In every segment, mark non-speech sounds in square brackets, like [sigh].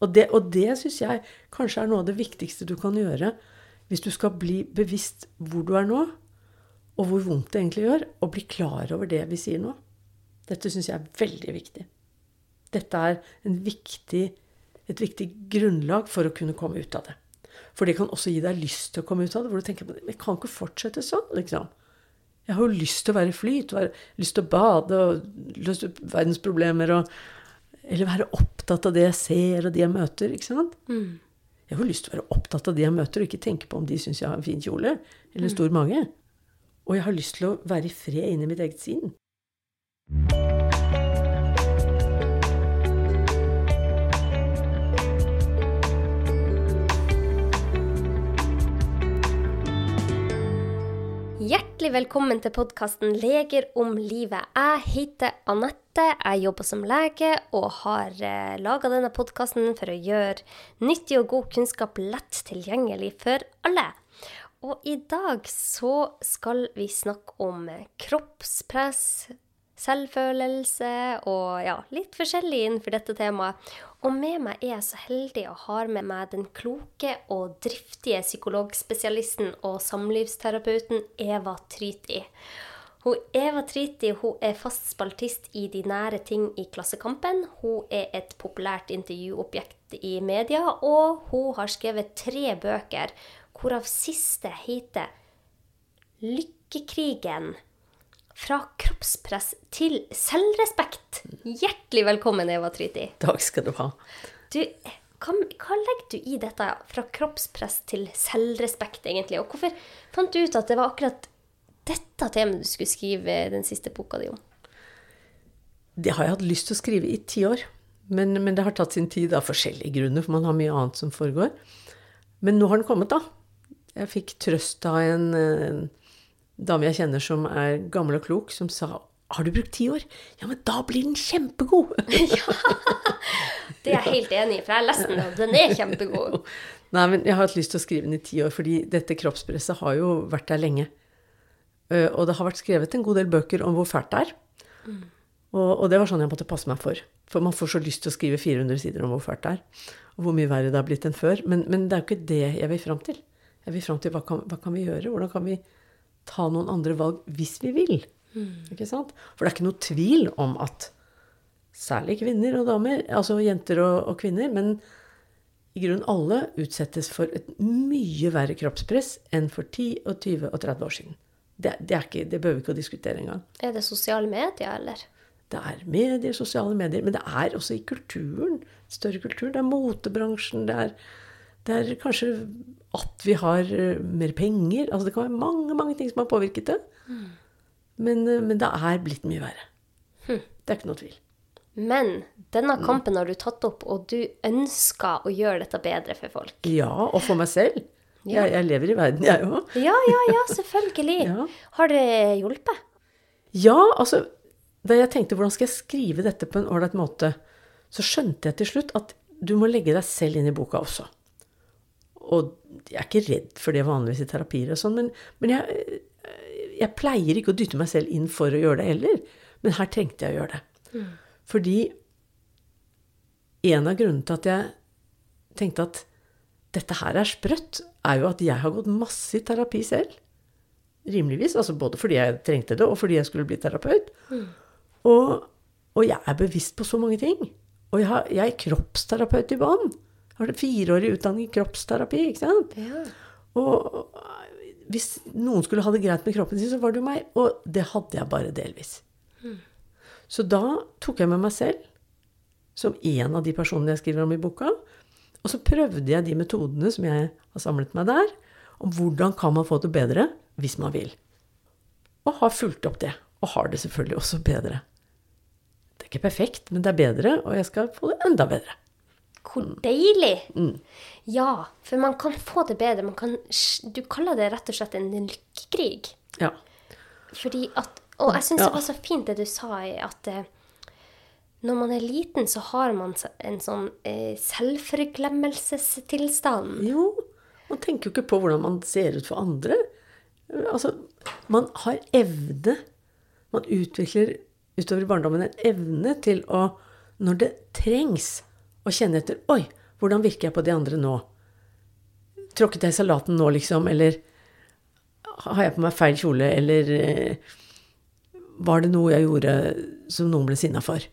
Og det, og det syns jeg kanskje er noe av det viktigste du kan gjøre hvis du skal bli bevisst hvor du er nå, og hvor vondt det egentlig gjør, og bli klar over det vi sier nå. Dette syns jeg er veldig viktig. Dette er viktig, et viktig grunnlag for å kunne komme ut av det. For det kan også gi deg lyst til å komme ut av det, hvor du tenker jeg kan ikke fortsette sånn. liksom. Jeg har jo lyst til å være i flyt, lyst til å bade og lyst til verdensproblemer og Eller være opptatt av det jeg ser, og de jeg møter. ikke sant? Mm. Jeg har jo lyst til å være opptatt av de jeg møter, og ikke tenke på om de syns jeg har en fin kjole eller en stor mage. Og jeg har lyst til å være i fred inni mitt eget sinn. Hjertelig velkommen til podkasten 'Leger om livet'. Jeg heter Anette, jeg jobber som lege og har eh, laga denne podkasten for å gjøre nyttig og god kunnskap lett tilgjengelig for alle. Og i dag så skal vi snakke om kroppspress, selvfølelse og ja, litt forskjellig innenfor dette temaet. Og med meg er jeg så heldig å ha med meg den kloke og driftige psykologspesialisten og samlivsterapeuten Eva Tryti. Hun, Eva Triti hun er fast spaltist i De nære ting i Klassekampen. Hun er et populært intervjuobjekt i media, og hun har skrevet tre bøker, hvorav siste heter Lykkekrigen fra kroppspress til selvrespekt. Hjertelig velkommen, Eva Tryti. Takk skal du ha. Du, hva, hva, legger du i dette fra kroppspress til selvrespekt, egentlig? Og hvorfor fant du ut at det var akkurat dette temaet du skulle skrive den siste boka di om? Det har jeg hatt lyst til å skrive i ti år. Men, men, det har tatt sin tid av forskjellige grunner, for man har mye annet som foregår. Men nå har den kommet, da. Jeg fikk trøst av en, en dame jeg kjenner som er gammel og klok, som sa har du brukt ti år? Ja, men da blir den kjempegod! [laughs] ja, Det er jeg helt enig i, for jeg har lest den, og den er kjempegod. [laughs] Nei, men jeg har hatt lyst til å skrive den i ti år, fordi dette kroppspresset har jo vært der lenge. Eh, og det har vært skrevet en god del bøker om hvor fælt det er. Mm. Og, og, det var sånn jeg måtte passe meg for. For man får så lyst til å skrive 400 sider om hvor fælt det er. Og hvor mye verre det har blitt enn før. Men, men det er jo ikke det jeg vil fram til. Jeg vil fram til hva kan, hva kan vi gjøre? Hvordan kan vi ta noen andre valg hvis vi vil. Mm. Ikke sant? For det er ikke noe tvil om at særlig kvinner og damer, altså jenter og, og kvinner, men i grunnen alle utsettes for et mye verre kroppspress enn for 10 og 20 og 30 år siden. Det, det, ikke, det behøver vi ikke å diskutere engang. Er det sosiale medier, eller? Det er medier, sosiale medier, men det er også i kulturen. Større kultur. Det er motebransjen, det er det er kanskje at vi har eh, mer penger. Altså det kan være mange, mange ting som har påvirket det. Mm. Men, eh, men, det er blitt mye verre. Hm. Det er ikke noe tvil. Men denne mm. kampen har du tatt opp, og du ønsker å gjøre dette bedre for folk. Ja, og for meg selv. Ja. Jeg, jeg, lever i verden, jeg òg. ja, ja, ja, selvfølgelig. [laughs] ja. Har det hjulpet? Ja, altså Da jeg tenkte hvordan skal jeg skrive dette på en ålreit måte, så skjønte jeg til slutt at du må legge deg selv inn i boka også. Og jeg er ikke redd for det vanligvis i terapier og sånn, men, men jeg, jeg, pleier ikke å dytte meg selv inn for å gjøre det heller. Men her trengte jeg å gjøre det. Mm. Fordi en av grunnene til at jeg tenkte at dette her er sprøtt, er jo at jeg har gått masse i terapi selv. Rimeligvis. Altså både fordi jeg trengte det, og fordi jeg skulle bli terapeut. Mm. Og, og, jeg er bevisst på så mange ting. Og jeg, har, jeg er kroppsterapeut i bånn har fireårig utdanning i kroppsterapi. ikke sant? Ja. Og hvis noen skulle ha det greit med kroppen sin, så var det jo meg. Og det hadde jeg bare delvis. Mm. Så da tok jeg med meg selv som en av de personene jeg skriver om i boka. Og så prøvde jeg de metodene som jeg har samlet meg der, om hvordan kan man få det bedre hvis man vil. Og har fulgt opp det. Og har det selvfølgelig også bedre. Det er ikke perfekt, men det er bedre, og jeg skal få det enda bedre. Hvor deilig! Mm. Ja, for man kan få det bedre. Kan, du kaller det rett og slett en lykkekrig. Ja. Fordi at Og jeg syns ja. det var så fint det du sa, at eh, når man er liten, så har man en sånn eh, selvforglemmelsestilstand. Jo. Man tenker jo ikke på hvordan man ser ut for andre. Altså, man har evne Man utvikler utover i barndommen en evne til å, når det trengs, og kjenne etter Oi, Hvordan virker jeg på de andre nå? Tråkket jeg salaten nå, liksom? Eller har jeg på meg feil kjole? Eller eh, var det noe jeg gjorde som noen ble sinna for?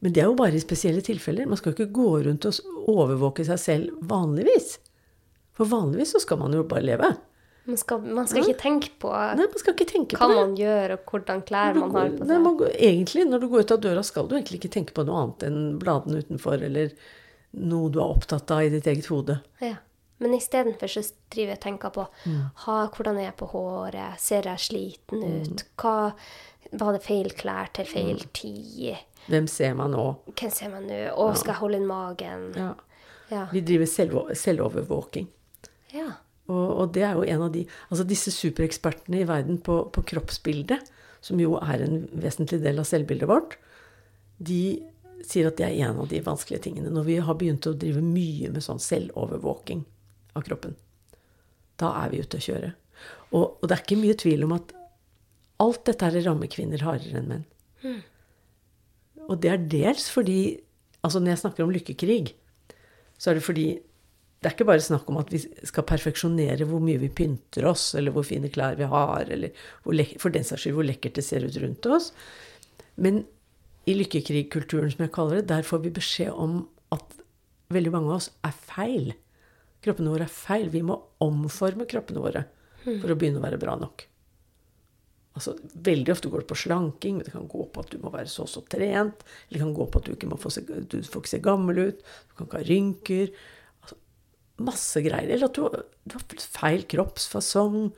Men det er jo bare i spesielle tilfeller. Man skal jo ikke gå rundt og overvåke seg selv vanligvis. For vanligvis så skal man jo bare leve. Man skal, man skal ikke tenke på Nei, man skal ikke tenke hva på man gjør, og hvordan klær man man har går- på Nei, seg. man går, egentlig, når du går ut av døra, skal du egentlig ikke tenke på noe annet enn bladene utenfor, eller noe du er opptatt av i ditt eget hode. Ja. Men istedenfor så driver jeg og tenker på Mm. ha, hvordan er jeg på håret, ser jeg sliten Mm. ut, hva var det feil klær til feil tid, Hvem ser meg nå? hvem ser meg nå, å, skal jeg holde inn magen? Ja. Ja. Vi driver selv, selvovervåking. ja. Og, og det er jo en av de Altså disse superekspertene i verden på, på kroppsbildet, som jo er en vesentlig del av selvbildet vårt, de sier at det er en av de vanskelige tingene. Når vi har begynt å drive mye med sånn selvovervåking av kroppen, da er vi ute å kjøre. Og, og det er ikke mye tvil om at alt dette her rammer kvinner hardere enn menn. Og det er dels fordi Altså når jeg snakker om lykkekrig, så er det fordi det er ikke bare snakk om at vi skal perfeksjonere hvor mye vi pynter oss, eller hvor fine klær vi har, eller for den saks skyld hvor lekkert det ser ut rundt oss. Men i lykkekrigkulturen, som jeg kaller det, der får vi beskjed om at veldig mange av oss er feil. Kroppene våre er feil. Vi må omforme kroppene våre for å begynne å være bra nok. Altså, veldig ofte går det på slanking, men det kan gå på at du må være så og så trent. Eller det kan gå på at du ikke må få se, du får ikke se gammel ut. Du kan ikke ha rynker. Masse greier. Eller at du, du har feil kroppsfasong.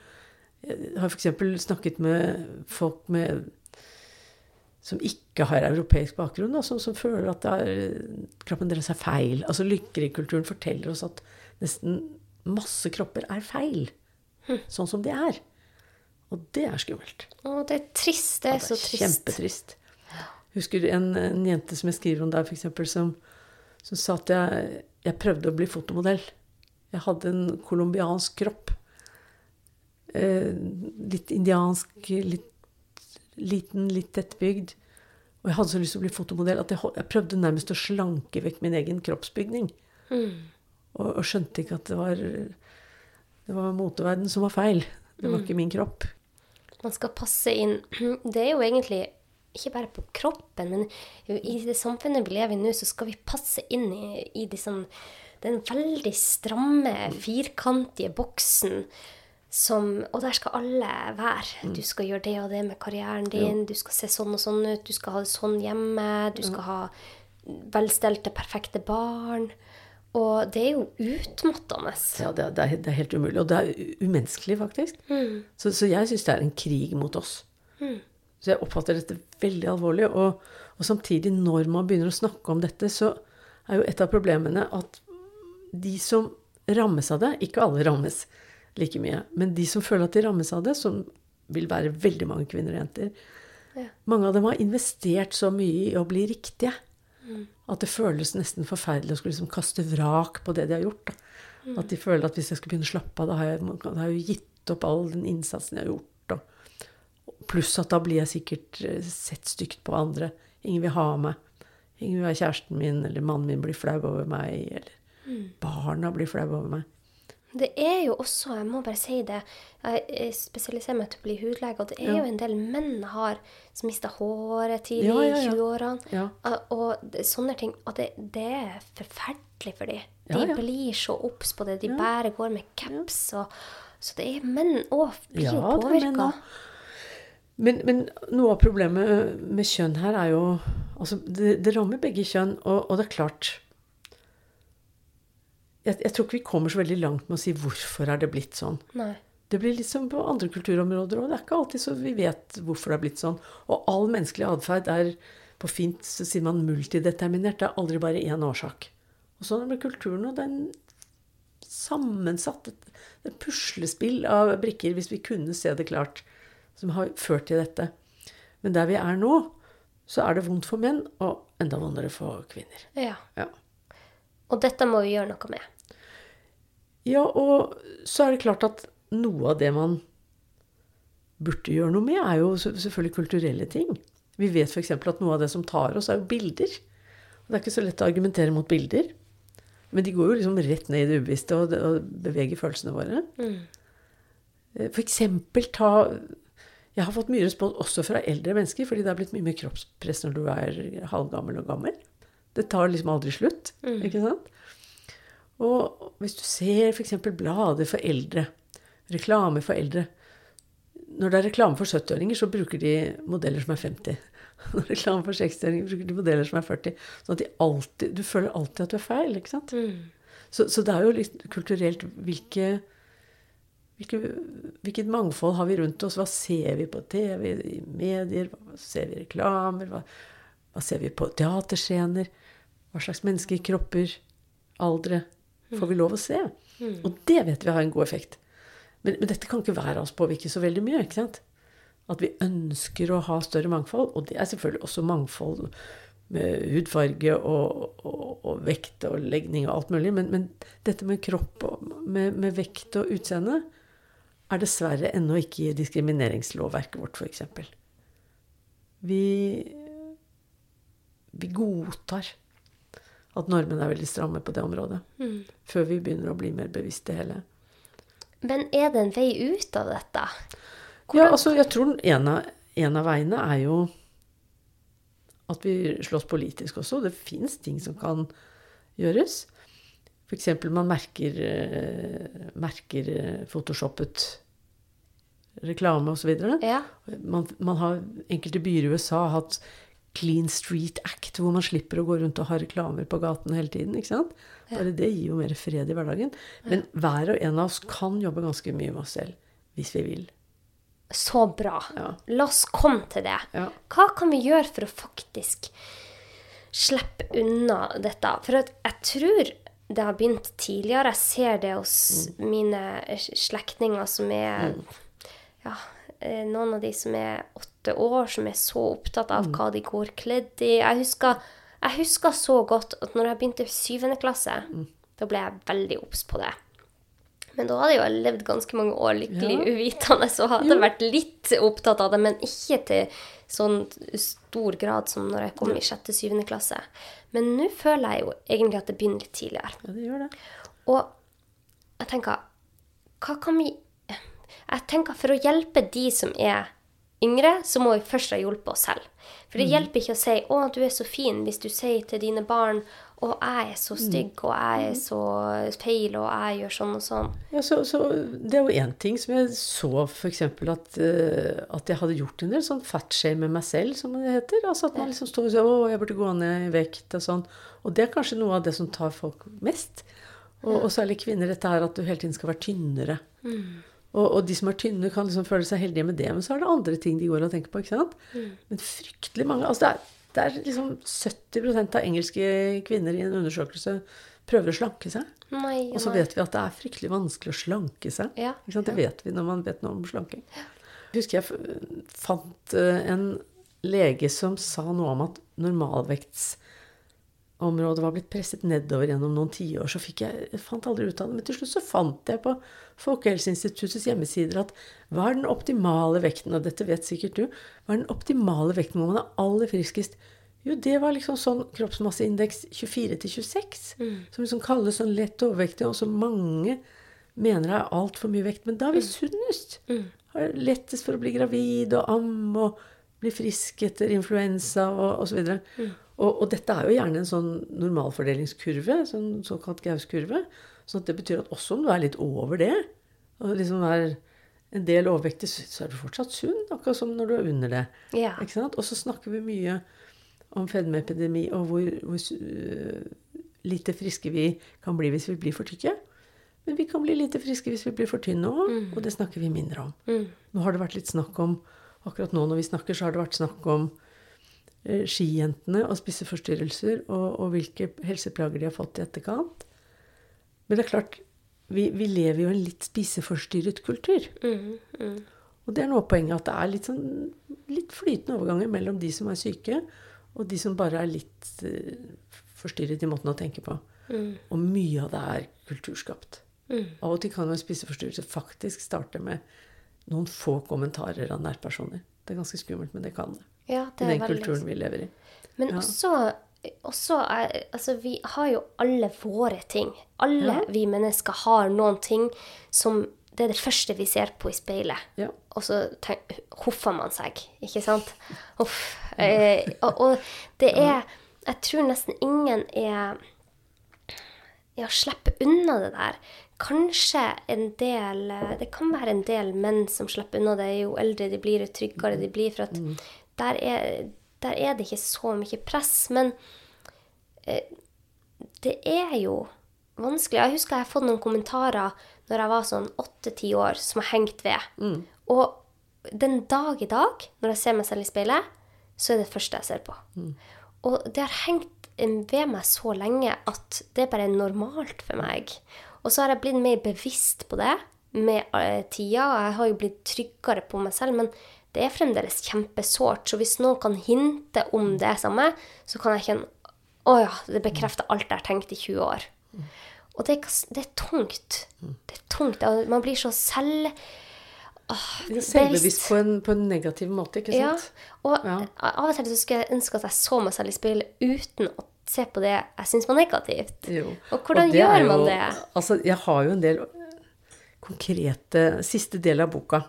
Jeg har f.eks. snakket med folk med, som ikke har europeisk bakgrunn, og som, som føler at det er, kroppen deres er feil. Altså Lykkerikulturen forteller oss at nesten masse kropper er feil. Sånn som de er. Og det er skummelt. Å, det er trist. Det Ja, er så trist. Kjempetrist. Husker en, en jente som jeg skriver om der, eksempel, som, som sa at jeg, jeg prøvde å bli fotomodell. Jeg hadde en colombiansk kropp. Eh, litt indiansk, litt liten, litt tettbygd. Og jeg hadde så lyst til å bli fotomodell at jeg, jeg prøvde nærmest å slanke vekk min egen kroppsbygning. Og, og skjønte ikke at det var, det var moteverden som var feil. Det var ikke min kropp. Man skal passe inn [clears throat] Det er jo egentlig ikke bare på kroppen, men i det samfunnet vi lever i nå, så skal vi passe inn i, i de sånn, den veldig stramme, firkantige boksen som Og der skal alle være. Du skal gjøre det og det med karrieren din, du skal se sånn og sånn ut, du skal ha det sånn hjemme, du skal ha velstelte, perfekte barn. Og det er jo utmattende. Ja, det, er- det, er, helt umulig. Og det er umenneskelig, faktisk. Så, så jeg syns det er en krig mot oss. Så jeg oppfatter dette veldig alvorlig. Og, og samtidig, når man begynner å snakke om dette, så er jo et av problemene at de som rammes av det Ikke alle rammes like mye, men de som føler at de rammes av det, som vil være veldig mange kvinner og jenter, mange av dem har investert så mye i å bli riktige. At det føles nesten forferdelig å skulle liksom kaste vrak på det de har gjort. Da. At de føler at hvis jeg skal begynne å slappe av, da har jeg, da har jeg jo gitt opp all den innsatsen jeg har gjort. Pluss at da blir jeg sikkert eh, sett stygt på andre. Ingen vil ha meg. Ingen vil være kjæresten min, eller mannen min blir flau over meg, eller barna blir flaue over meg. Det er jo også, jeg må bare si det, jeg spesialiserer meg til å bli hudlege, og det er jo en del menn har som mista håret tidlig Ja, ja, i ja. 20-årene. Ja. Og- sånne ting. Og det, det er forferdelig for dem. De Ja, ja. blir så obs på det. De bare går med caps. Og, så det er menn òg blir Ja, jo påvirka. Men, men noe av problemet med kjønn her er jo Altså, det, det rammer begge kjønn, og, og det er klart jeg, jeg tror ikke vi kommer så veldig langt med å si hvorfor er det blitt sånn. Nei. Det blir litt som på andre kulturområder òg. Det er ikke alltid så vi vet hvorfor det er blitt sånn. Og all menneskelig atferd er på fint så sier man multideterminert. Det er aldri bare én årsak. Og sånn er det med kulturen. Og det er en sammensatt et, et puslespill av brikker, hvis vi kunne se det klart, som har ført til dette. Men der vi er nå, så er det vondt for menn, og enda vondere for kvinner. Ja. Ja. Og dette må vi gjøre noe med. Ja, og så er det klart at noe av det man burde gjøre noe med, er jo selvfølgelig kulturelle ting. Vi vet f.eks. at noe av det som tar oss, er jo bilder. Og det er ikke så lett å argumentere mot bilder. Men de går jo liksom rett ned i det ubevisste og, og beveger følelsene våre. Mm. F.eks. For eksempel ta Jeg har fått mye respons også fra eldre mennesker, fordi det har blitt mye mer kroppspress når du er halvgammel og gammel. Det tar liksom aldri slutt. ikke sant? Og hvis du ser f.eks. blader for eldre, reklame for eldre Når det er reklame for 70-åringer, så bruker de modeller som er 50. [laughs] Når det er reklame for 60-åringer, bruker de modeller som er 40. Sånn at de alltid, du føler alltid at du er feil. ikke sant? Så, så det er jo litt kulturelt hvilke, hvilke, Hvilket mangfold har vi rundt oss? Hva ser vi på TV, i medier? Hva ser vi i reklamer? Hva, hva ser vi på teaterscener? Hva slags mennesker, kropper, aldre får vi lov å se? Og det vet vi har en god effekt. Men, men dette kan ikke hver av oss påvirke så veldig mye. ikke sant? At vi ønsker å ha større mangfold. Og det er selvfølgelig også mangfold med hudfarge og, og, og vekt og legning og alt mulig. Men, men dette med kropp og med, med vekt og utseende er dessverre ennå ikke i diskrimineringslovverket vårt, f.eks. Vi, vi godtar at normene er veldig stramme på det området. Før vi begynner å bli mer bevisst det hele. Men er det en vei ut av dette? Ja, altså, jeg tror en av, en av veiene er jo at vi slåss politisk også. Det fins ting som kan gjøres. F.eks. man merker, eh, merker eh, photoshoppet reklame osv. Ja. Man, man har enkelte byer i USA hatt Clean Street Act, hvor man slipper å gå rundt og ha reklamer på gaten hele tiden. ikke sant? Bare det gir jo mer fred i hverdagen. Men hver og en av oss kan jobbe ganske mye med oss selv hvis vi vil. Så bra. Ja. La oss komme til det. Ja. Hva kan vi gjøre for å faktisk slippe unna dette? For jeg tror det har begynt tidligere. Jeg ser det hos Mm. mine slektninger som er ja, eh, noen av de som er åtte år, som er så opptatt av Mm. hva de går kledd i. Jeg husker, jeg husker så godt at når jeg begynte i syvende klasse, Mm. da ble jeg veldig obs på det. Men da hadde jeg jo levd ganske mange år lykkelig Ja. uvitende, så hadde jeg vært litt opptatt av det, men ikke til sånn stor grad som når jeg kom i sjette-syvende klasse. Men nå føler jeg jo egentlig at det begynner litt tidligere. Ja, det gjør det. Og jeg tenker Hva kan vi Jeg tenker for å hjelpe de som er yngre, så må vi først ha hjulpet oss selv. For det hjelper ikke å si 'Å, du er så fin', hvis du sier til dine barn 'Å, jeg er så stygg, og jeg er så feil, og jeg gjør sånn og sånn'. Ja, så, så Det er jo én ting som jeg så f.eks. At, eh, at jeg hadde gjort en del sånn fatshame med meg selv, som det heter. Altså at man liksom står og sier 'Å, jeg burde gå ned i vekt', og sånn. Og det er kanskje noe av det som tar folk mest. Og, og særlig kvinner, dette her at du hele tiden skal være tynnere. Og, og de som er tynne, kan liksom føle seg heldige med det, men så er det andre ting de går og tenker på. ikke sant? Men fryktelig mange altså det, er, det er liksom 70% av engelske kvinner i en undersøkelse prøver å slanke seg. Nei, Og så vet vi at det er fryktelig vanskelig å slanke seg. Ja, Ikke sant? Det vet vi når man vet noe om slanking. Jeg husker jeg fant eh, en lege som sa noe om at normalvektsområdet var blitt presset nedover gjennom noen tiår. Så fikk jeg, jeg fant aldri ut av det. Men til slutt så fant jeg på Folkehelseinstituttets hjemmesider at hva er den optimale vekten, og dette vet sikkert du, hva er den optimale vekten hvor man er aller friskest? Jo, det var liksom sånn kroppsmasseindeks 24 til 26, som liksom kalles sånn lett overvektig, og som mange mener er altfor mye vekt. Men da er vi sunnest. Har lettest for å bli gravid og amme og bli frisk etter influensa og osv. Mm. Og, og dette er jo gjerne en sånn normalfordelingskurve, sånn såkalt Gaus-kurve. Så det betyr at også om du er litt over det, og liksom er en del overvektig, så er du fortsatt sunn, akkurat som når du er under det. Ja. Ikke sant? Og så snakker vi mye om fedmeepidemi og hvor, hvor uh, lite friske vi kan bli hvis vi blir for tykke. Men vi kan bli lite friske hvis vi blir for tynne òg, og det snakker vi mindre om. Nå har det vært litt snakk om Akkurat nå når vi snakker, så har det vært snakk om skijentene og spiseforstyrrelser og, og hvilke helseplager de har fått i etterkant. Men det er klart, vi, vi lever jo i en litt spiseforstyrret kultur. Og det er noe av poenget at det er litt, sånn, litt flytende overganger mellom de som er syke, og de som bare er litt uh, forstyrret i måten å tenke på. Og mye av det er kulturskapt. Av og til kan jo en spiseforstyrrelse faktisk starte med noen få kommentarer av nærpersoner. Det er ganske skummelt, men det kan det. Ja, det I den kulturen vi lever i. Men Ja. også også er, altså, vi har jo alle våre ting. Alle Ja. vi mennesker har noen ting som Det er det første vi ser på i speilet. Ja. Og så tenk, hoffer man seg, ikke sant? Uff. Eh, og, og det er Jeg tror nesten ingen er ja, slipper unna det der. Kanskje en del Det kan være en del menn som slipper unna det jo eldre de blir, jo tryggere de blir. For at der, er, der er det ikke så mye press. Men eh, det er jo vanskelig. Jeg husker jeg har fått noen kommentarer når jeg var sånn åtte-ti år, som har hengt ved. Og den dag i dag, når jeg ser meg selv i speilet, så er det første jeg ser på. Og det har hengt ved meg så lenge at det bare er normalt for meg. Og så har jeg blitt mer bevisst på det med eh, tida, og jeg har jo blitt tryggere på meg selv, men det er fremdeles kjempesårt. Så hvis noen kan hinte om det samme, så kan jeg kjenne Å ja, det bekrefter alt jeg har tenkt i 20 år. Og det, det er tungt. Det er tungt. Man blir så selv... Selvbevisst på en, på en negativ måte, ikke sant? Ja, og Ja. av og til så skulle jeg ønske at jeg så meg selv i speilet uten å se på det jeg syns var negativt. Jo. Og hvordan og gjør man jo- det? Altså, jeg har jo en del konkrete Siste del av boka.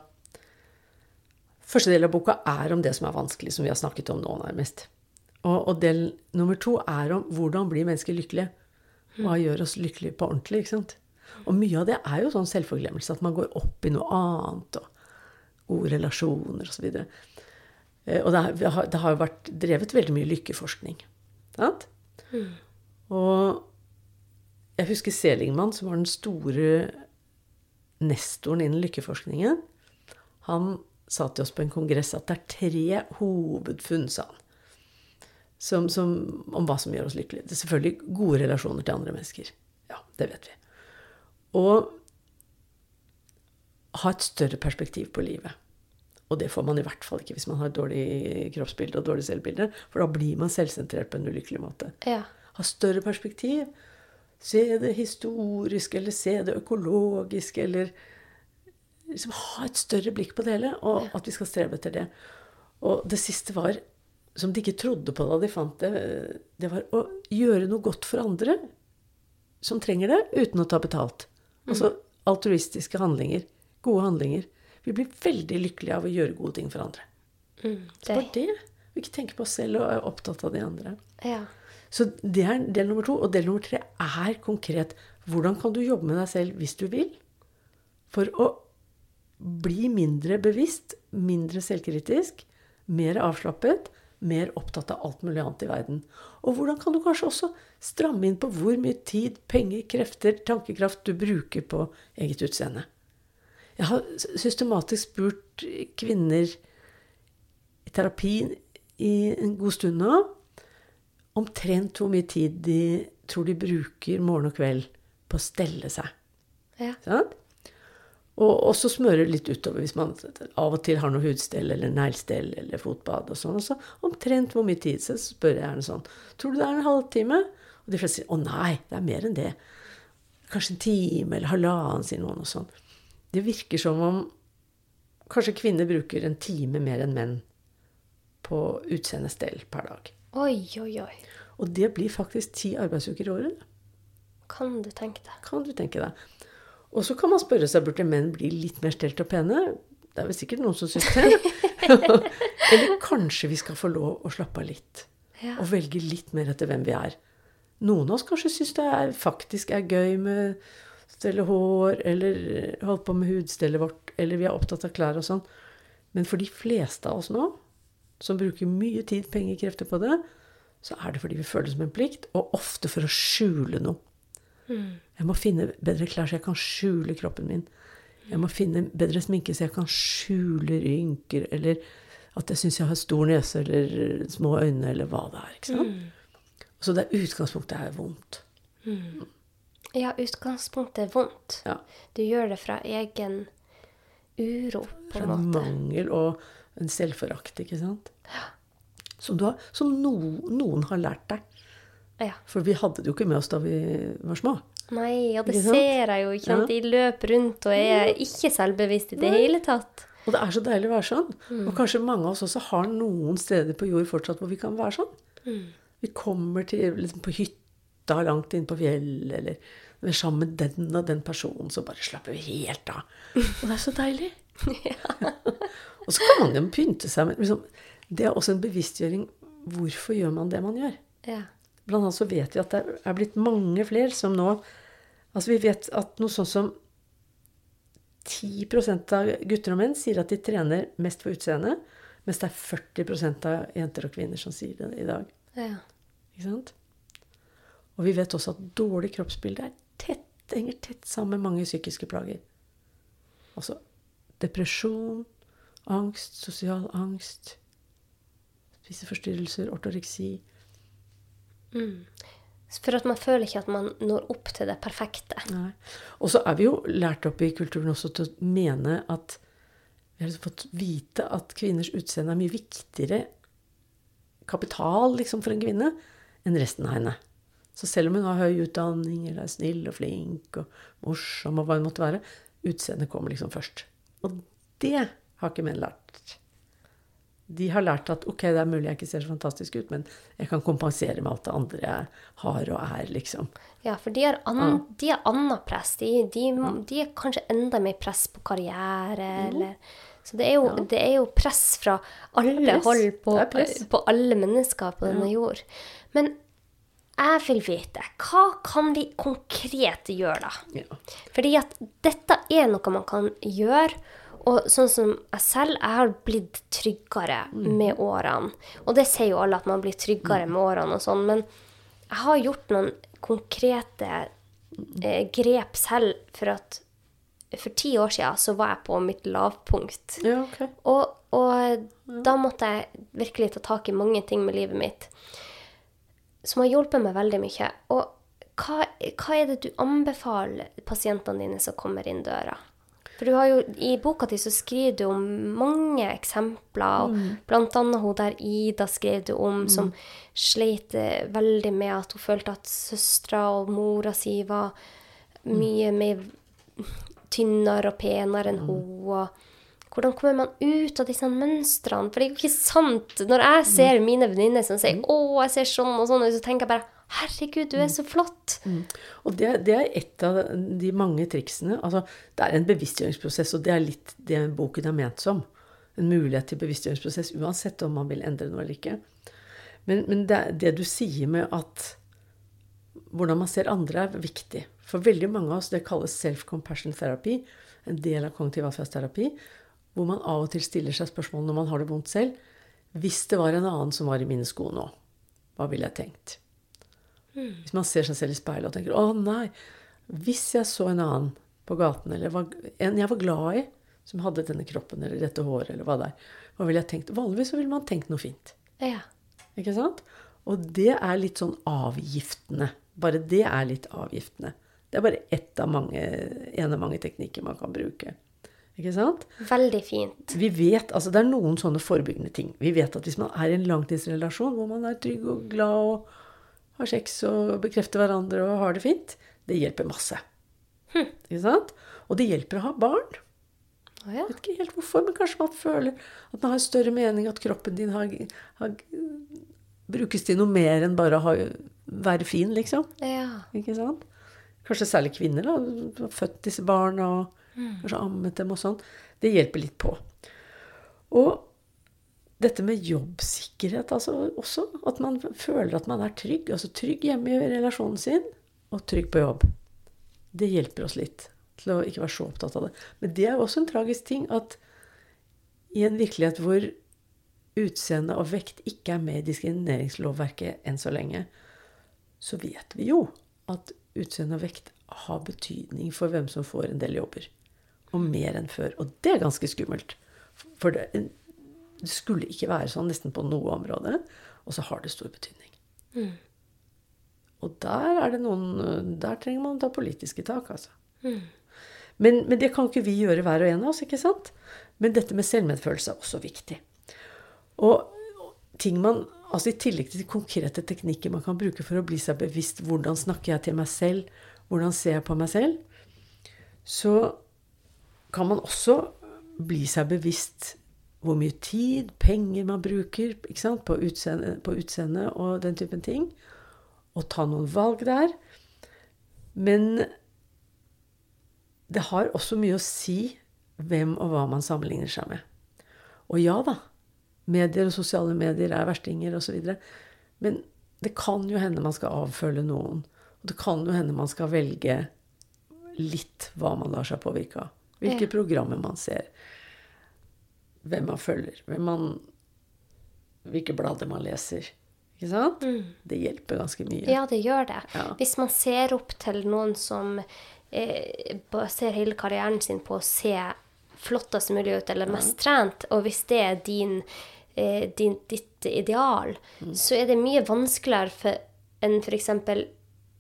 Første del av boka er om det som er vanskelig, som vi har snakket om nå, nærmest. Og, og del nummer to er om hvordan blir mennesker lykkelige. Hva gjør oss lykkelige på ordentlig? ikke sant? Og mye av det er jo sånn selvforglemmelse, at man går opp i noe annet, og gode relasjoner osv. Eh, Og det vi det har jo vært drevet veldig mye lykkeforskning. Sant? Og jeg husker Seligman, som var den store nestoren innen lykkeforskningen. Han sa til oss på en kongress at det er tre hovedfunn, sa han, som, som, om hva som gjør oss lykkelige. Det er selvfølgelig gode relasjoner til andre mennesker. Ja, det vet vi. Og ha et større perspektiv på livet. Og det får man i hvert fall ikke hvis man har et dårlig kroppsbilde og dårlig selvbilde, for da blir man selvsentrert på en ulykkelig måte Ja. ha større perspektiv. Se det historiske, eller se det økologiske, eller liksom ha et større blikk på det hele, og at vi skal strebe etter det. Og det siste var, som de ikke trodde på da de fant det, det var å gjøre noe godt for andre som trenger det, uten å ta betalt. Altså altruistiske handlinger. Gode handlinger. Vi blir veldig lykkelige av å gjøre gode ting for andre. Mm, Det var det, det. Vi ikke tenker på oss selv og er opptatt av de andre. ja. Så det er del nummer to. Og del nummer tre er konkret. Hvordan kan du jobbe med deg selv hvis du vil? For å bli mindre bevisst, mindre selvkritisk, mer avslappet, mer opptatt av alt mulig annet i verden. Og hvordan kan du kanskje også stramme inn på hvor mye tid, penger, krefter, tankekraft du bruker på eget utseende? Jeg har systematisk spurt kvinner i terapi i en god stund nå omtrent hvor mye tid de tror de bruker morgen og kveld på å stelle seg. ja. Sant? Og også smøre litt utover hvis man av og til har noe hudstell eller neglestell eller fotbad og sånn. Og så omtrent hvor mye tid, så spør jeg gjerne sånn Tror du det er en halvtime? Og de fleste sier å nei, det er mer enn det. Kanskje en time eller halvannen, sier noen og sånn. Det virker som om kanskje kvinner bruker en time mer enn menn på utseendestell per dag. Oi, oi, oi. Og det blir faktisk ti arbeidsuker i året. Kan du tenke deg. Kan du tenke deg. Og så kan man spørre seg burde menn bli litt mer stelt og pene. Det er vel sikkert noen som syns det. [laughs] Eller kanskje vi skal få lov å slappe av litt. Ja. Og velge litt mer etter hvem vi er. Noen av oss kanskje syns det er, faktisk er gøy med stelle hår, eller holde på med hudstellet vårt, eller vi er opptatt av klær og sånn. Men for de fleste av oss nå, som bruker mye tid, penger, krefter på det, så er det fordi vi føler det som en plikt, og ofte for å skjule noe. Jeg må finne bedre klær så jeg kan skjule kroppen min. Jeg må finne bedre sminke så jeg kan skjule rynker, eller at jeg syns jeg har stor nese eller små øyne, eller hva det er. ikke sant? Så det utgangspunktet er vondt. Ja, utgangspunktet er vondt. Ja. Du gjør det fra egen uro, på Fra en måte. mangel og en selvforakt, ikke sant? Som, du har, som no, noen har lært deg. Ja. For vi hadde det jo ikke med oss da vi var små. Nei, og det ser jeg jo. ikke sant? De løper rundt og er ikke selvbevisst i det hele tatt. Og det er så deilig å være sånn. Og kanskje mange av oss også har noen steder på jord fortsatt hvor vi kan være sånn. Vi kommer til liksom, på hytta langt inn på fjellet, eller vi er sammen med den og den personen, så bare slapper vi helt av. Og det er så deilig. [laughs] [laughs] og så kan man jo pynte seg med liksom, Det er også en bevisstgjøring. Hvorfor gjør man det man gjør? Ja. Blant annet så vet vi at det er blitt mange flere som nå Altså vi vet at noe sånn som 10% av gutter og menn sier at de trener mest for utseendet, mens det er 40% av jenter og kvinner som sier det i dag. ja. Ikke sant? Og vi vet også at dårlig kroppsbilde er tett, henger tett sammen med mange psykiske plager. Altså depresjon, angst, sosial angst, spiseforstyrrelser, ortoreksi. For at man føler ikke at man når opp til det perfekte. Nei. Og så er vi jo lært opp i kulturen også til å mene at Vi har liksom fått vite at kvinners utseende er mye viktigere kapital liksom, for en kvinne enn resten av henne. Så selv om hun har høy utdanning, eller er snill og flink og morsom, og hva hun måtte være, utseendet kommer liksom først. Og det har ikke menn lært. De har lært at ok, det er mulig jeg ikke ser så fantastisk ut, men jeg kan kompensere med alt det andre jeg har og er, liksom. Ja, for de har, an, ja. annet press. De, de, de er kanskje enda mer press på karriere, eller Så det er, jo, det er jo press fra alle press. hold på, på alle mennesker på denne jord. Men jeg vil vite, hva kan vi konkret gjøre, da? Ja. Fordi at dette er noe man kan gjøre. Og sånn som jeg selv, jeg har blitt tryggere med årene. Og det sier jo alle, at man blir tryggere med årene og sånn. Men jeg har gjort noen konkrete eh, grep selv for at for ti år siden så var jeg på mitt lavpunkt. ja, okay. Og, og da måtte jeg virkelig ta tak i mange ting med livet mitt som har hjulpet meg veldig mye. Og hva, hva er det du anbefaler pasientene dine som kommer inn døra? For du har jo, I boka di så skriver du om mange eksempler. og Blant annet hun der Ida skrev du om, som sleit eh, veldig med at hun følte at søstera og mora si var mye mer tynnere og penere enn hun. og hvordan kommer man ut av disse mønstrene? For det er jo ikke sant. Når jeg ser mine venninner som sier 'Å, jeg ser sånn og sånn', så tenker jeg bare 'Herregud, du er så flott'. Og det, det er et av de mange triksene. Altså, det er en bevisstgjøringsprosess, og det er litt det boken er ment som. En mulighet til bevisstgjøringsprosess, uansett om man vil endre noe eller ikke. Men, men det, det du sier med at hvordan man ser andre, er viktig. For veldig mange av oss, det kalles self-compassion therapy, en del av kognitiv atferdsterapi, hvor man av og til stiller seg spørsmål når man har det vondt selv. Hvis det var en annen som var i mine sko nå, hva ville jeg tenkt? Hvis man ser seg selv i speilet og tenker 'Å, nei'. Hvis jeg så en annen på gaten, eller var, en jeg var glad i, som hadde denne kroppen eller dette håret, eller hva det er, hva ville jeg tenkt? Vanligvis så ville man tenkt noe fint. Ja. Ikke sant? Og det er litt sånn avgiftende. Bare det er litt avgiftende. Det er bare ett av mange, en av mange teknikker man kan bruke. Ikke sant? Veldig fint. Vi vet, altså Det er noen sånne forebyggende ting. Vi vet at hvis man er i en langtidsrelasjon hvor man er trygg og glad og har sex og bekrefter hverandre og har det fint, det hjelper masse. Ikke sant? Og det hjelper å ha barn. Ah, ja. Jeg vet ikke helt hvorfor, men kanskje man føler at man har en større mening, at kroppen din har, har, brukes til noe mer enn bare å ha, være fin, liksom. ja. Ikke sant? Kanskje særlig kvinner, da. som har Født disse barna og kanskje ammet dem og sånn. Det hjelper litt på. Og dette med jobbsikkerhet, altså også. At man føler at man er trygg. Altså trygg hjemme i relasjonen sin, og trygg på jobb. Det hjelper oss litt til å ikke være så opptatt av det. Men det er jo også en tragisk ting at i en virkelighet hvor utseende og vekt ikke er med i diskrimineringslovverket enn så lenge, så vet vi jo at utseende og vekt har betydning for hvem som får en del jobber. Og mer enn før. Og det er ganske skummelt. For det, det skulle ikke være sånn nesten på noe område, og så har det stor betydning. Og der er det noen Der trenger man å ta politiske tak, altså. Men, men det kan ikke vi gjøre hver og en av oss, ikke sant? Men dette med selvmedfølelse er også viktig. Og ting man, altså I tillegg til de konkrete teknikker man kan bruke for å bli seg bevisst hvordan snakker jeg til meg selv, hvordan ser jeg på meg selv, så kan man også bli seg bevisst hvor mye tid, penger man bruker? På, utseende, på utseende og den typen ting. Og ta noen valg der. Men det har også mye å si hvem og hva man sammenligner seg med. Og ja da, medier og sosiale medier er verstinger osv. Men det kan jo hende man skal avfølge noen. Og det kan jo hende man skal velge litt hva man lar seg påvirke av. Hvilke Ja. programmer man ser. Hvem man følger. Hvem man, hvilke blader man leser. Ikke sant? Det hjelper ganske mye. Ja, det gjør det. Ja. Hvis man ser opp til noen som eh, baserer hele karrieren sin på å se flottest mulig ut eller mest trent, og hvis det er din, eh, din, ditt ideal, så er det mye vanskeligere for, enn for eksempel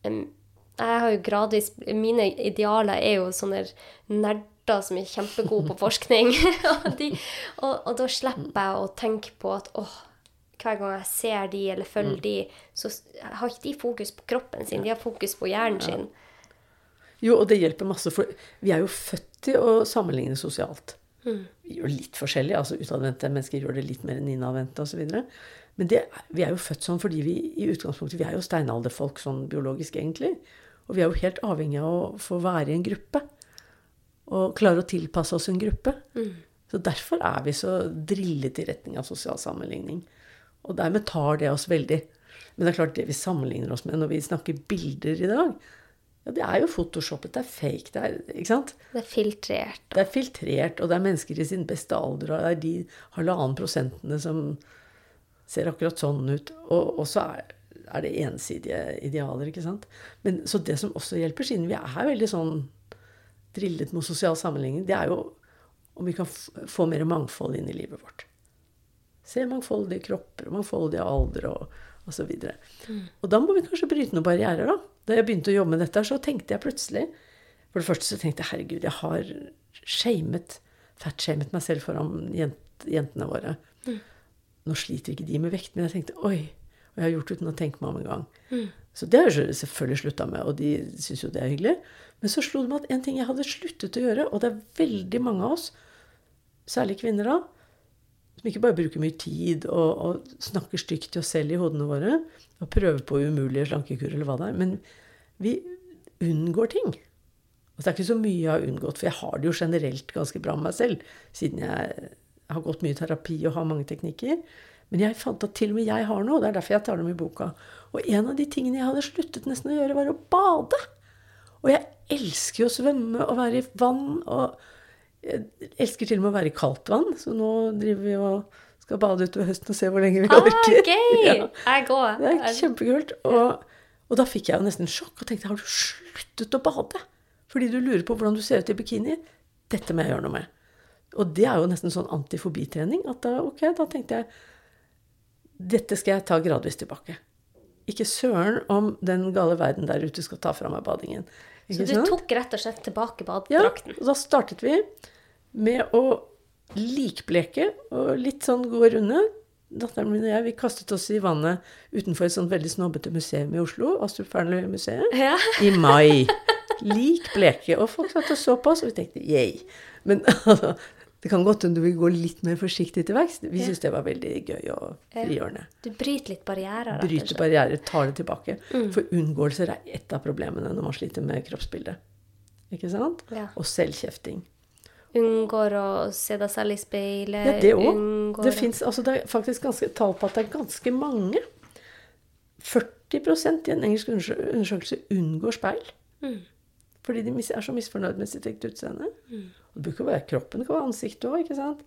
Jeg har jo gradvis Mine idealer er jo sånne nerder som er kjempegode på forskning. [laughs] [laughs] og, de, og, og da slipper jeg å tenke på at åh, hver gang jeg ser de eller følger de, så har ikke de fokus på kroppen sin, de har fokus på hjernen sin. Jo, og det hjelper masse, for vi er jo født til å sammenligne sosialt. Vi gjør litt forskjellig. altså Utadvendte mennesker gjør det litt mer enn innadvendte osv. Men det, vi er jo født sånn fordi vi i utgangspunktet, vi er jo steinalderfolk sånn biologisk, egentlig. Og vi er jo helt avhengig av å få være i en gruppe. Og klare å tilpasse oss en gruppe. Så derfor er vi så drillet i retning av sosial sammenligning. Og dermed tar det oss veldig. Men det er klart, det vi sammenligner oss med når vi snakker bilder i dag, ja, det er jo photoshoppet, det er fake, det er Ikke sant? Det er filtrert. Det er filtrert, og det er mennesker i sin beste alder, og det er de halvannen prosentene som ser akkurat sånn ut. Og, og så er, er det ensidige idealer, ikke sant. Men, så det som også hjelper, siden vi er veldig sånn drillet mot sosial sammenligning, det er jo om vi kan få mer mangfold inn i livet vårt. Se mangfoldige kropper og mangfoldige alder og osv. Mm. Og da må vi kanskje bryte noen barrierer, da. Da jeg begynte å jobbe med dette, så tenkte jeg plutselig For det første så tenkte jeg herregud, jeg har shamet, fatshamet meg selv foran jent, jentene våre. Nå sliter ikke de med vekt, men jeg tenkte oi. Og jeg har gjort det uten å tenke meg om en gang. Så det har jeg selvfølgelig slutta med, og de syns jo det er hyggelig. Men så slo det meg at en ting jeg hadde sluttet å gjøre, og det er veldig mange av oss, særlig kvinner da, som ikke bare bruker mye tid og, og snakker stygt til oss selv i hodene våre, og prøver på umulige slankekur eller hva det er, men vi unngår ting. Og det er ikke så mye jeg har unngått, for jeg har det jo generelt ganske bra med meg selv, siden jeg har gått mye terapi og har mange teknikker. Men jeg fant at til og med jeg har noe, det er derfor jeg tar dem i boka. Og en av de tingene jeg hadde sluttet nesten å gjøre, var å bade. Og jeg elsker jo å svømme og være i vann. og jeg elsker til og med å være i kaldt vann, så nå driver vi og skal bade utover høsten og se hvor lenge vi Ah, orker. gøy! [laughs] Ja, Jeg går. det er kjempekult. Og, og da fikk jeg jo nesten sjokk og tenkte har du sluttet å bade? Fordi du lurer på hvordan du ser ut i bikini. Dette må jeg gjøre noe med. Og det er jo nesten sånn antifobitrening. At da, ok, da tenkte jeg dette skal jeg ta gradvis tilbake. Ikke søren om den gale verden der ute skal ta fra meg badingen. Så du sant? tok rett og slett tilbake Ja, badedrakten? og da startet vi med å likbleke og litt sånn gå runde. Datteren min og jeg vi kastet oss i vannet utenfor et sånt veldig snobbete museum i Oslo, Astrup Fearnley-museet, Ja. i mai. Lik bleke. Og folk satt og så på oss, og vi tenkte yay. Men [laughs] altså, det kan godt hende du vil gå litt mer forsiktig til verks. Vi syntes det var veldig gøy og frigjørende. Du bryter litt barrierer, Bryter og barrierer, tar det tilbake. For unngåelser er ett av problemene når man sliter med kroppsbildet. Ikke sant? Ja. Og selvkjefting. Unngår å se deg selv i speilet. Ja, det òg. Det, finnes- altså det er faktisk ganske tall på at det er ganske mange. 40 i en engelsk undersøkelse unngår speil. Mm. Fordi de er så misfornøyd med sitt eget utseende. Mm. Det burde ikke være kroppen, det kan være ansiktet òg, ikke sant.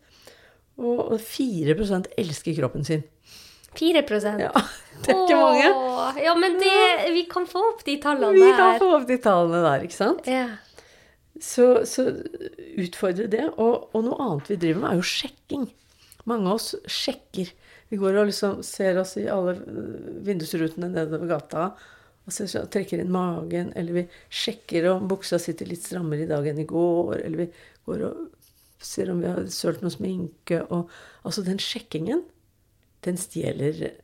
Og, og 4% elsker kroppen sin. 4% Ja, [laughs] det er ikke mange. Ja, men det, vi kan få opp de tallene Vi der. kan få opp de tallene der, ikke sant. Ja. Så, så utfordre det. Og, og noe annet vi driver med, er jo sjekking. Mange av oss sjekker. Vi går og liksom ser oss i alle vindusrutene nedover gata og så så trekker inn magen, eller vi sjekker om buksa sitter litt strammere i dag enn i går, eller vi går og ser om vi har sølt noe sminke og Altså, den sjekkingen, den stjeler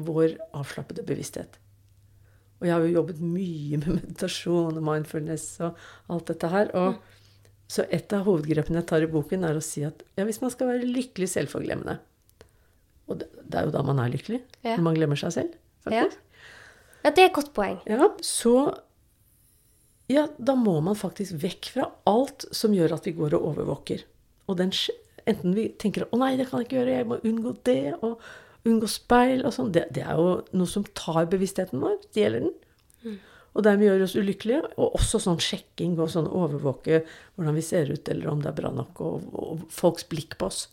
vår avslappede bevissthet. Og jeg har jo jobbet mye med meditasjon og mindfulness og alt dette her. Og Så et av hovedgrepene jeg tar i boken, er å si at ja, hvis man skal være lykkelig selvforglemmende Og det, det er jo da man er lykkelig, Ja. når man glemmer seg selv, faktisk. Ja, det er et godt poeng. Ja, så Ja, da må man faktisk vekk fra alt som gjør at vi går og overvåker. Og den, enten vi tenker 'Å nei, det kan jeg ikke gjøre. Jeg må unngå det.' Og unngå speil og sånn. Det, det er jo noe som tar bevisstheten vår. Stjeler den. Og dermed gjør oss ulykkelige. Og også sånn sjekking og sånn overvåke hvordan vi ser ut, eller om det er bra nok, og, og folks blikk på oss.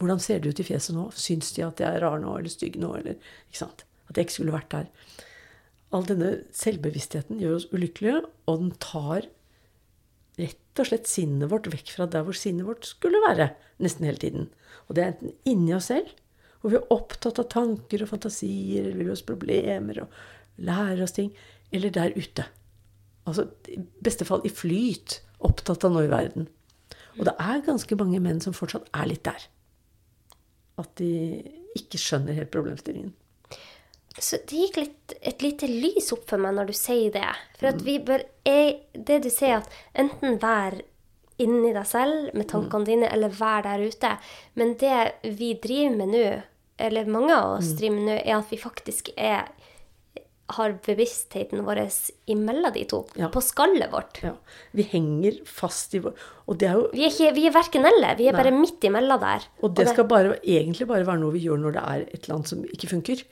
Hvordan ser det ut i fjeset nå? Syns de at jeg er rar nå, eller stygg nå, eller ikke sant? At jeg ikke skulle vært der. All denne selvbevisstheten gjør oss ulykkelige, og den tar rett og slett sinnet vårt vekk fra der hvor sinnet vårt skulle være, nesten hele tiden. Og det er enten inni oss selv, hvor vi er opptatt av tanker og fantasier, eller løse problemer og lærer oss ting, eller der ute. Altså i beste fall i flyt, opptatt av noe i verden. Og det er ganske mange menn som fortsatt er litt der. At de ikke skjønner helt problemstillingen. Så det gikk litt, et lite lys opp for meg når du sier det. For at vi bør Det du sier, at enten vær inni deg selv med tankene dine, eller vær der ute. Men det vi driver med nå, eller mange av oss driver med nå, er at vi faktisk er har bevisstheten vår imellom de to. Ja. På skallet vårt. Ja. Vi henger fast i Og det er jo Vi er, ikke, vi er verken eller. Vi er bare midt imellom der. Og det skal bare, egentlig bare være noe vi gjør når det er et eller annet som ikke funker.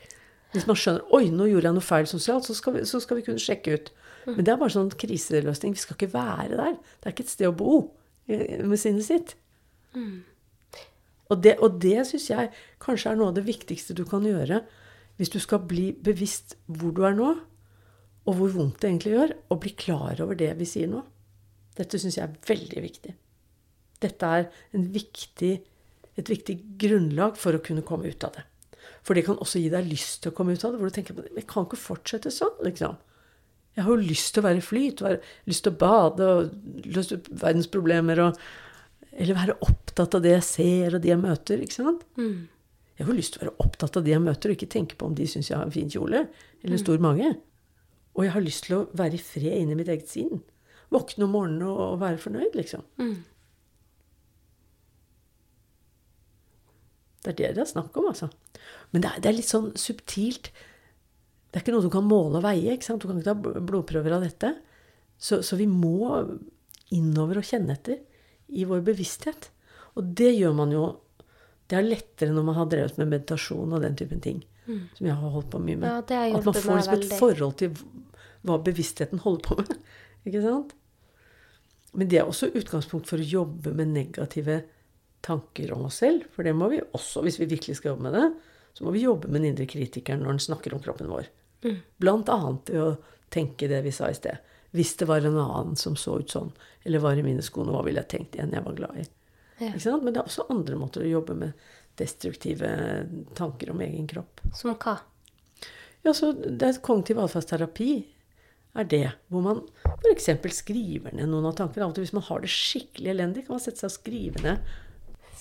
Hvis man skjønner oi, nå gjorde jeg noe feil sosialt, så skal vi, så skal vi kunne sjekke ut. Men det er bare sånn kriseløsning. Vi skal ikke være der. Det er ikke et sted å bo eh, med sinnet sitt. Og det, og det syns jeg kanskje er noe av det viktigste du kan gjøre hvis du skal bli bevisst hvor du er nå, og hvor vondt det egentlig gjør, og bli klar over det vi sier nå. Dette syns jeg er veldig viktig. Dette er en viktig, et viktig grunnlag for å kunne komme ut av det. For det kan også gi deg lyst til å komme ut av det, hvor du tenker jeg kan ikke fortsette sånn. liksom. Jeg har jo lyst til å være i flyt, være, lyst til å bade og løse opp verdens. Og, eller være opptatt av det jeg ser og de jeg møter. ikke sant? Jeg har jo lyst til å være opptatt av de jeg møter, og ikke tenke på om de syns jeg har en fin kjole eller en stor mage. Og jeg har lyst til å være i fred inni mitt eget sinn. Våkne om morgenen og, og være fornøyd, liksom. Det er det det er snakk om, altså. Men det er, det er litt sånn subtilt. Det er ikke noe du kan måle og veie. ikke sant? Du kan ikke ta blodprøver av dette. Så, så vi må innover og kjenne etter i vår bevissthet. Og det gjør man jo Det er lettere når man har drevet med meditasjon og den typen ting. Som jeg har holdt på mye med. Ja, At man får liksom et forhold til hva bevisstheten holder på med. [laughs] ikke sant? Men det er også utgangspunkt for å jobbe med negative tanker om oss selv. For det må vi også, hvis vi virkelig skal jobbe med det, så må vi jobbe med den indre kritikeren når den snakker om kroppen vår. Blant annet ved å tenke det vi sa i sted. Hvis det var en annen som så ut sånn, eller var i mine skoene, hva ville jeg tenkt igjen jeg var glad i? Ja. Ikke sant? Men det er også andre måter å jobbe med destruktive tanker om egen kropp. Som hva? Ja, så det er Kognitiv atferdsterapi er det. Hvor man f.eks. skriver ned noen av tankene. Av og til hvis man har det skikkelig elendig, kan man sette seg og skrive ned,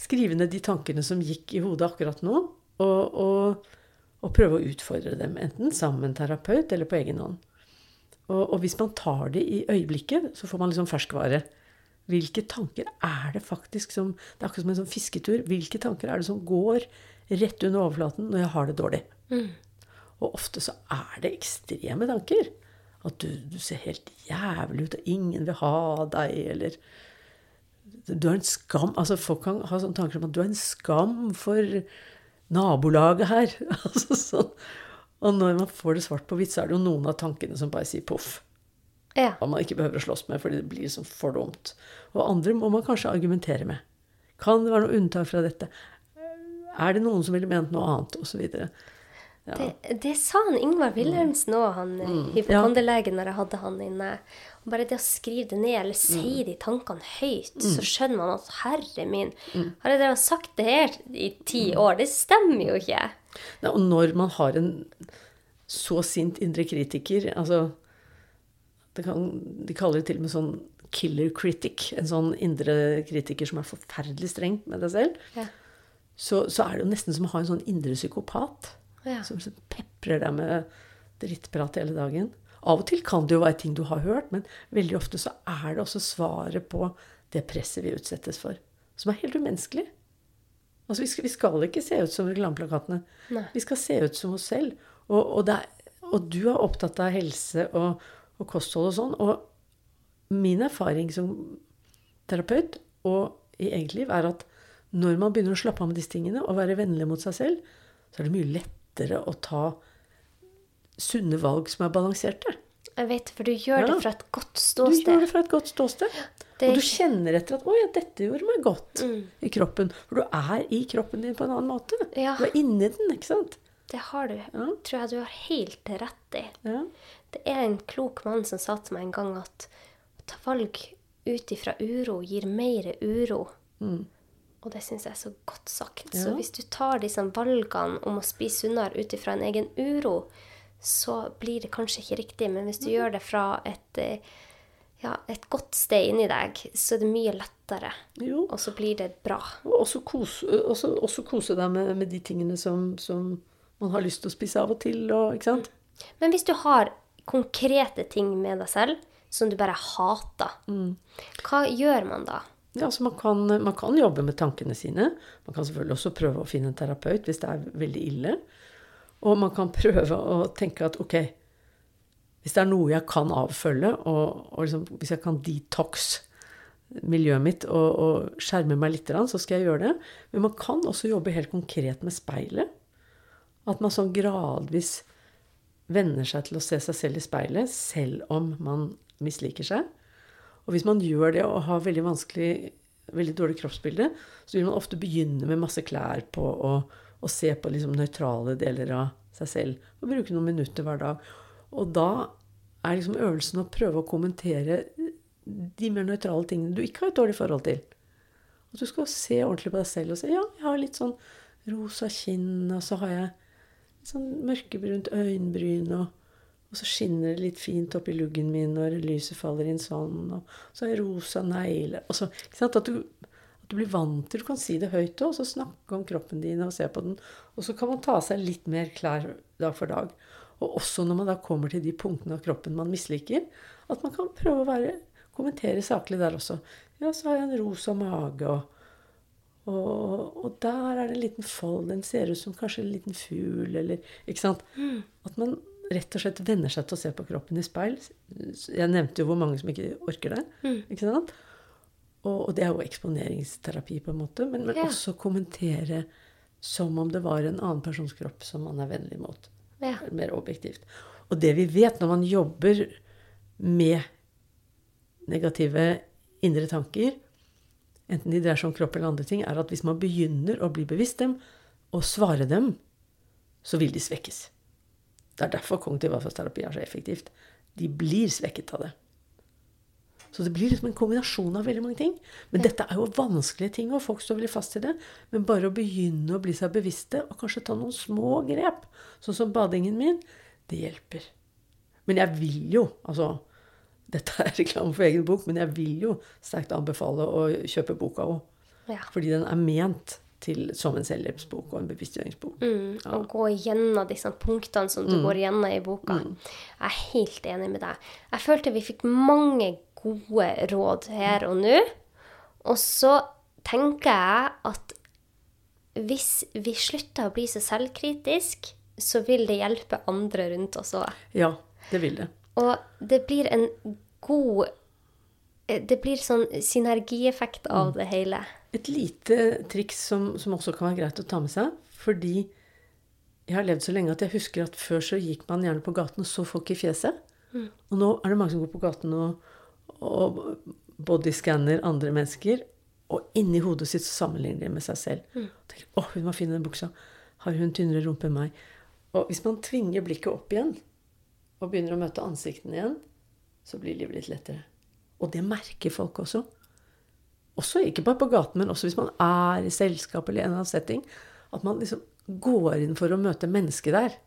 skrive ned de tankene som gikk i hodet akkurat nå, og, og, og prøve å utfordre dem. Enten sammen med en terapeut eller på egen hånd. Og, og hvis man tar det i øyeblikket, så får man liksom ferskvare. Hvilke tanker er det faktisk som Det er akkurat som en sånn fisketur. Hvilke tanker er det som går rett under overflaten når jeg har det dårlig? Og ofte så er det ekstreme tanker. At du, du ser helt jævlig ut, og ingen vil ha deg, eller Du er en skam Altså, folk kan ha sånne tanker som at du er en skam for nabolaget her. [laughs] altså sånn. Og når man får det svart på hvitt, så er det jo noen av tankene som bare sier poff. Ja. Hva man ikke behøver å slåss med, fordi det blir liksom for dumt. Og andre må man kanskje argumentere med. Kan det være noe unntak fra dette? Er det noen som ville ment noe annet? Og så videre. Ja. Det, det sa han Ingvar Wilhelmsen òg, han mm. hypokonderlegen, når jeg hadde han inne. Bare det å skrive det ned, eller si de tankene høyt, så skjønner man at herre min, har jeg drevet sagt det her i ti år? Det stemmer jo ikke. Nei, og når man har en så sint indre kritiker altså det kan, De kaller det til og med sånn killer critic. En sånn indre kritiker som er forferdelig streng med deg selv. Ja. Så, så er det jo nesten som å ha en sånn indre psykopat. Ja. Som liksom peprer deg med drittprat hele dagen. Av og til kan det jo være ting du har hørt, men veldig ofte så er det også svaret på det presset vi utsettes for. Som er helt umenneskelig. Altså, vi skal, vi skal ikke se ut som reklameplakatene. Vi skal se ut som oss selv. Og, og, er, og du er opptatt av helse og, og kosthold og sånn. Og min erfaring som terapeut og i eget liv er at når man begynner å slappe av med disse tingene og være vennlig mot seg selv, så er det mye lettere å ta sunne valg som er balanserte. Jeg vet, for du gjør Ja. det fra et godt ståsted. Du gjør det fra et godt ståsted. Det Og du kjenner etter at 'Å ja, dette gjorde meg godt Mm. i kroppen'. For du er i kroppen din på en annen måte. Ja. Du er inni den, ikke sant? Det har du. Ja. Tror jeg du har helt rett i. Ja. Det er en klok mann som sa til meg en gang at å ta valg ut ifra uro gir mer uro. Mm. Og det syns jeg er så godt sagt. Så hvis du tar disse valgene om å spise sunnere ut ifra en egen uro, så blir det kanskje ikke riktig. Men hvis du gjør det fra et, eh, ja, et godt sted inni deg, så er det mye lettere. Jo. Og så blir det bra. Og også kose, deg med, med de tingene som, som man har lyst til å spise av og til. Og, ikke sant? Men hvis du har konkrete ting med deg selv som du bare hater, Mm. hva gjør man da? Ja, altså man, kan, man kan jobbe med tankene sine. Man kan selvfølgelig også prøve å finne en terapeut hvis det er veldig ille. Og man kan prøve å tenke at ok, hvis det er noe jeg kan avfølge, og, og liksom, hvis jeg kan detox miljøet mitt og, og skjerme meg litt, så skal jeg gjøre det. Men man kan også jobbe helt konkret med speilet. At man sånn gradvis venner seg til å se seg selv i speilet, selv om man misliker seg. Og hvis man gjør det og har veldig vanskelig, veldig dårlig kroppsbilde, så vil man ofte begynne med masse klær på og, og se på liksom nøytrale deler av seg selv. Og bruke noen minutter hver dag. Og da er liksom øvelsen å prøve å kommentere de mer nøytrale tingene du ikke har et dårlig forhold til. At du skal se ordentlig på deg selv og si ja, jeg har litt sånn rosa kinn, og så har jeg litt sånn mørkebrunt øyenbryn, og, og så skinner det litt fint oppi luggen min når lyset faller inn sånn, og så har jeg rosa negler og så, ikke sant? At du, du blir vant til Du kan si det høyt òg, og så snakke om kroppen din og se på den. Og så kan man ta av seg litt mer klær dag for dag. Og også når man da kommer til de punktene av kroppen man misliker, at man kan prøve å være, kommentere saklig der også. Ja, så har jeg en rosa mage, og, og, og der er det en liten fold. Den ser ut som kanskje en liten fugl, eller Ikke sant? At man rett og slett venner seg til å se på kroppen i speil. Jeg nevnte jo hvor mange som ikke orker det. Ikke sant? Og, og det er jo eksponeringsterapi, på en måte. Men, men Ja. også kommentere som om det var en annen persons kropp som man er vennlig mot. Ja. Mer objektivt. Og det vi vet når man jobber med negative indre tanker, enten de dreier seg om kropp eller andre ting, er at hvis man begynner å bli bevisst dem og svare dem, så vil de svekkes. Det er derfor kognitiv atferdsterapi er så effektivt. De blir svekket av det. Så det blir liksom en kombinasjon av veldig mange ting. Men dette er jo vanskelige ting, og folk står veldig fast i det. Men bare å begynne å bli seg bevisste, og kanskje ta noen små grep, sånn som badingen min, det hjelper. Men jeg vil jo, altså Dette er [laughs] reklame for egen bok, men jeg vil jo sterkt anbefale å kjøpe boka òg. Ja. Fordi den er ment til, som en selvhjelpsbok og en bevisstgjøringsbok. Mm, og gå gjennom disse punktene som du går gjennom i boka. Jeg er helt enig med deg. Jeg følte vi fikk mange gode råd her og nå. Og så tenker jeg at hvis vi slutter å bli så selvkritisk, så vil det hjelpe andre rundt oss òg. Ja, det vil det. Og det blir en god eh, Det blir sånn synergieffekt av det hele. Et lite triks som, som også kan være greit å ta med seg. Fordi jeg har levd så lenge at jeg husker at før så gikk man gjerne på gaten og så folk i fjeset. Og nå er det mange som går på gaten og, og bodyscanner andre mennesker. Og inni hodet sitt sammenligner de med seg selv. Mm. tenker, å, hun var fin i den buksa. Har hun tynnere rumpe enn meg? Og hvis man tvinger blikket opp igjen, og begynner å møte ansiktene igjen, så blir livet litt lettere. Og det merker folk også. Også ikke bare på gaten, men også hvis man er i selskap eller en eller annen setting. At man liksom går inn for å møte mennesket der.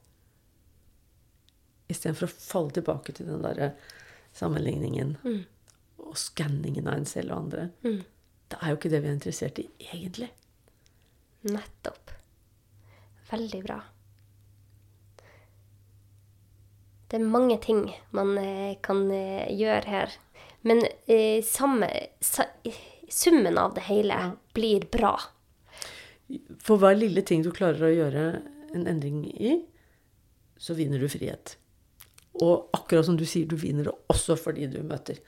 Istedenfor å falle tilbake til den derre sammenligningen og skanningen av en selv og andre. Det er jo ikke det vi er interessert i, egentlig. Nettopp. Veldig bra. Det er mange ting man eh, kan eh, gjøre her. Men eh, samme, sa, summen av det hele blir bra. For hver lille ting du klarer å gjøre en endring i, så vinner du frihet. Og akkurat som du sier, du vinner det også fordi du møter.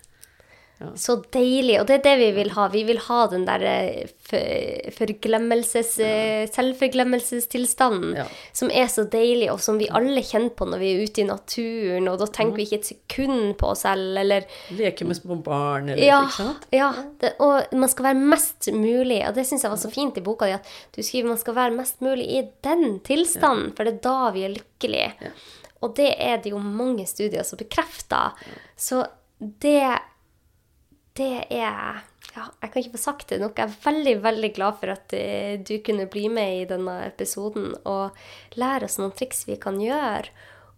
Så deilig. Og det er det vi vil ha. Vi vil ha den der eh, forglemmelses, eh, selvforglemmelsestilstanden Ja. som er så deilig, og som vi alle kjenner på når vi er ute i naturen, og da tenker vi ikke et sekund på oss selv, eller Leke med små barn, eller ja, ikke sant? ja det, og man skal være mest mulig, og det syns jeg var så fint i boka di, at du skriver man skal være mest mulig i den tilstanden, for det er da vi er lykkelige. Og det er det jo mange studier som bekrefter. Så det det er Ja, jeg kan ikke få sagt det nok. Jeg er veldig, veldig glad for at eh, du kunne bli med i denne episoden og lære oss noen triks vi kan gjøre.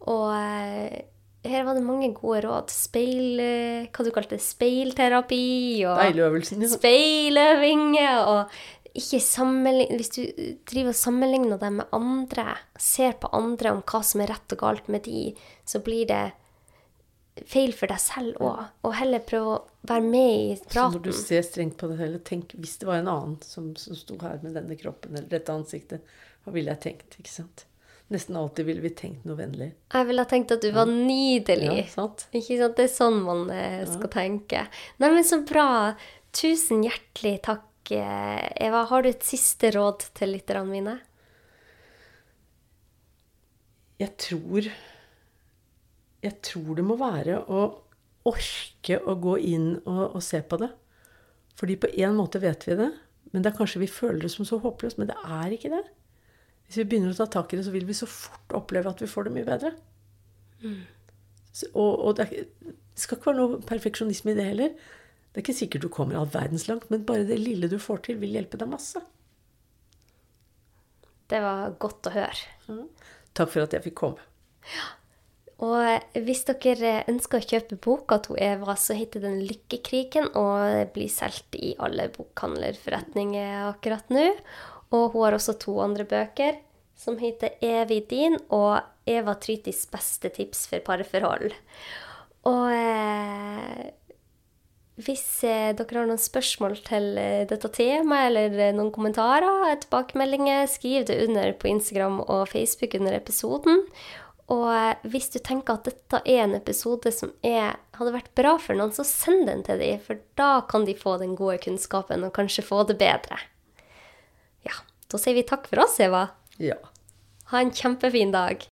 Og eh, her var det mange gode råd. Speil... eh, Hva du kalte det? Speilterapi og Speiløvelsen, ja. Speiløvinger og ikke sammenlign... Hvis du driver og sammenligner deg med andre, ser på andre om hva som er rett og galt med de, så blir det feil for deg selv òg. Og heller prøve å være med i Så når du ser strengt på det hele, tenk hvis det var en annen som, som sto her med denne kroppen eller dette ansiktet, hva ville jeg tenkt? ikke sant? Nesten alltid ville vi tenkt noe vennlig. Jeg ville ha tenkt at du var nydelig. Ja, sant? Ikke sant? Det er sånn man eh, skal tenke. Nei, men så bra. Tusen hjertelig takk, eh, Eva. Har du et siste råd til lytterne mine? Jeg tror Jeg tror det må være å orke å gå inn og, og se på det. Fordi på en måte vet vi det, men det er kanskje vi føler det som så håpløst. Men det er ikke det. Hvis vi begynner å ta tak i det, så vil vi så fort oppleve at vi får det mye bedre. Så, og og det, er, det skal ikke være noe perfeksjonisme i det heller. Det er ikke sikkert du kommer all verdens langt, men bare det lille du får til, vil hjelpe deg masse. Det var godt å høre. Takk for at jeg fikk komme. Og hvis dere ønsker å kjøpe boka til Eva, så heter den 'Lykkekrigen' og blir solgt i alle bokhandlerforretninger akkurat nå. Og hun har også to andre bøker som heter 'Evig din' og 'Eva Trytis beste tips for parforhold'. Og eh, hvis eh, dere har noen spørsmål til eh, dette temaet, eller eh, noen kommentarer, tilbakemeldinger, skriv det under på Instagram og Facebook under episoden. Og hvis du tenker at dette er en episode som er, hadde vært bra for noen, så send den til dem, for da kan de få den gode kunnskapen og kanskje få det bedre. Ja, da sier vi takk for oss, Eva. Ja. Ha en kjempefin dag.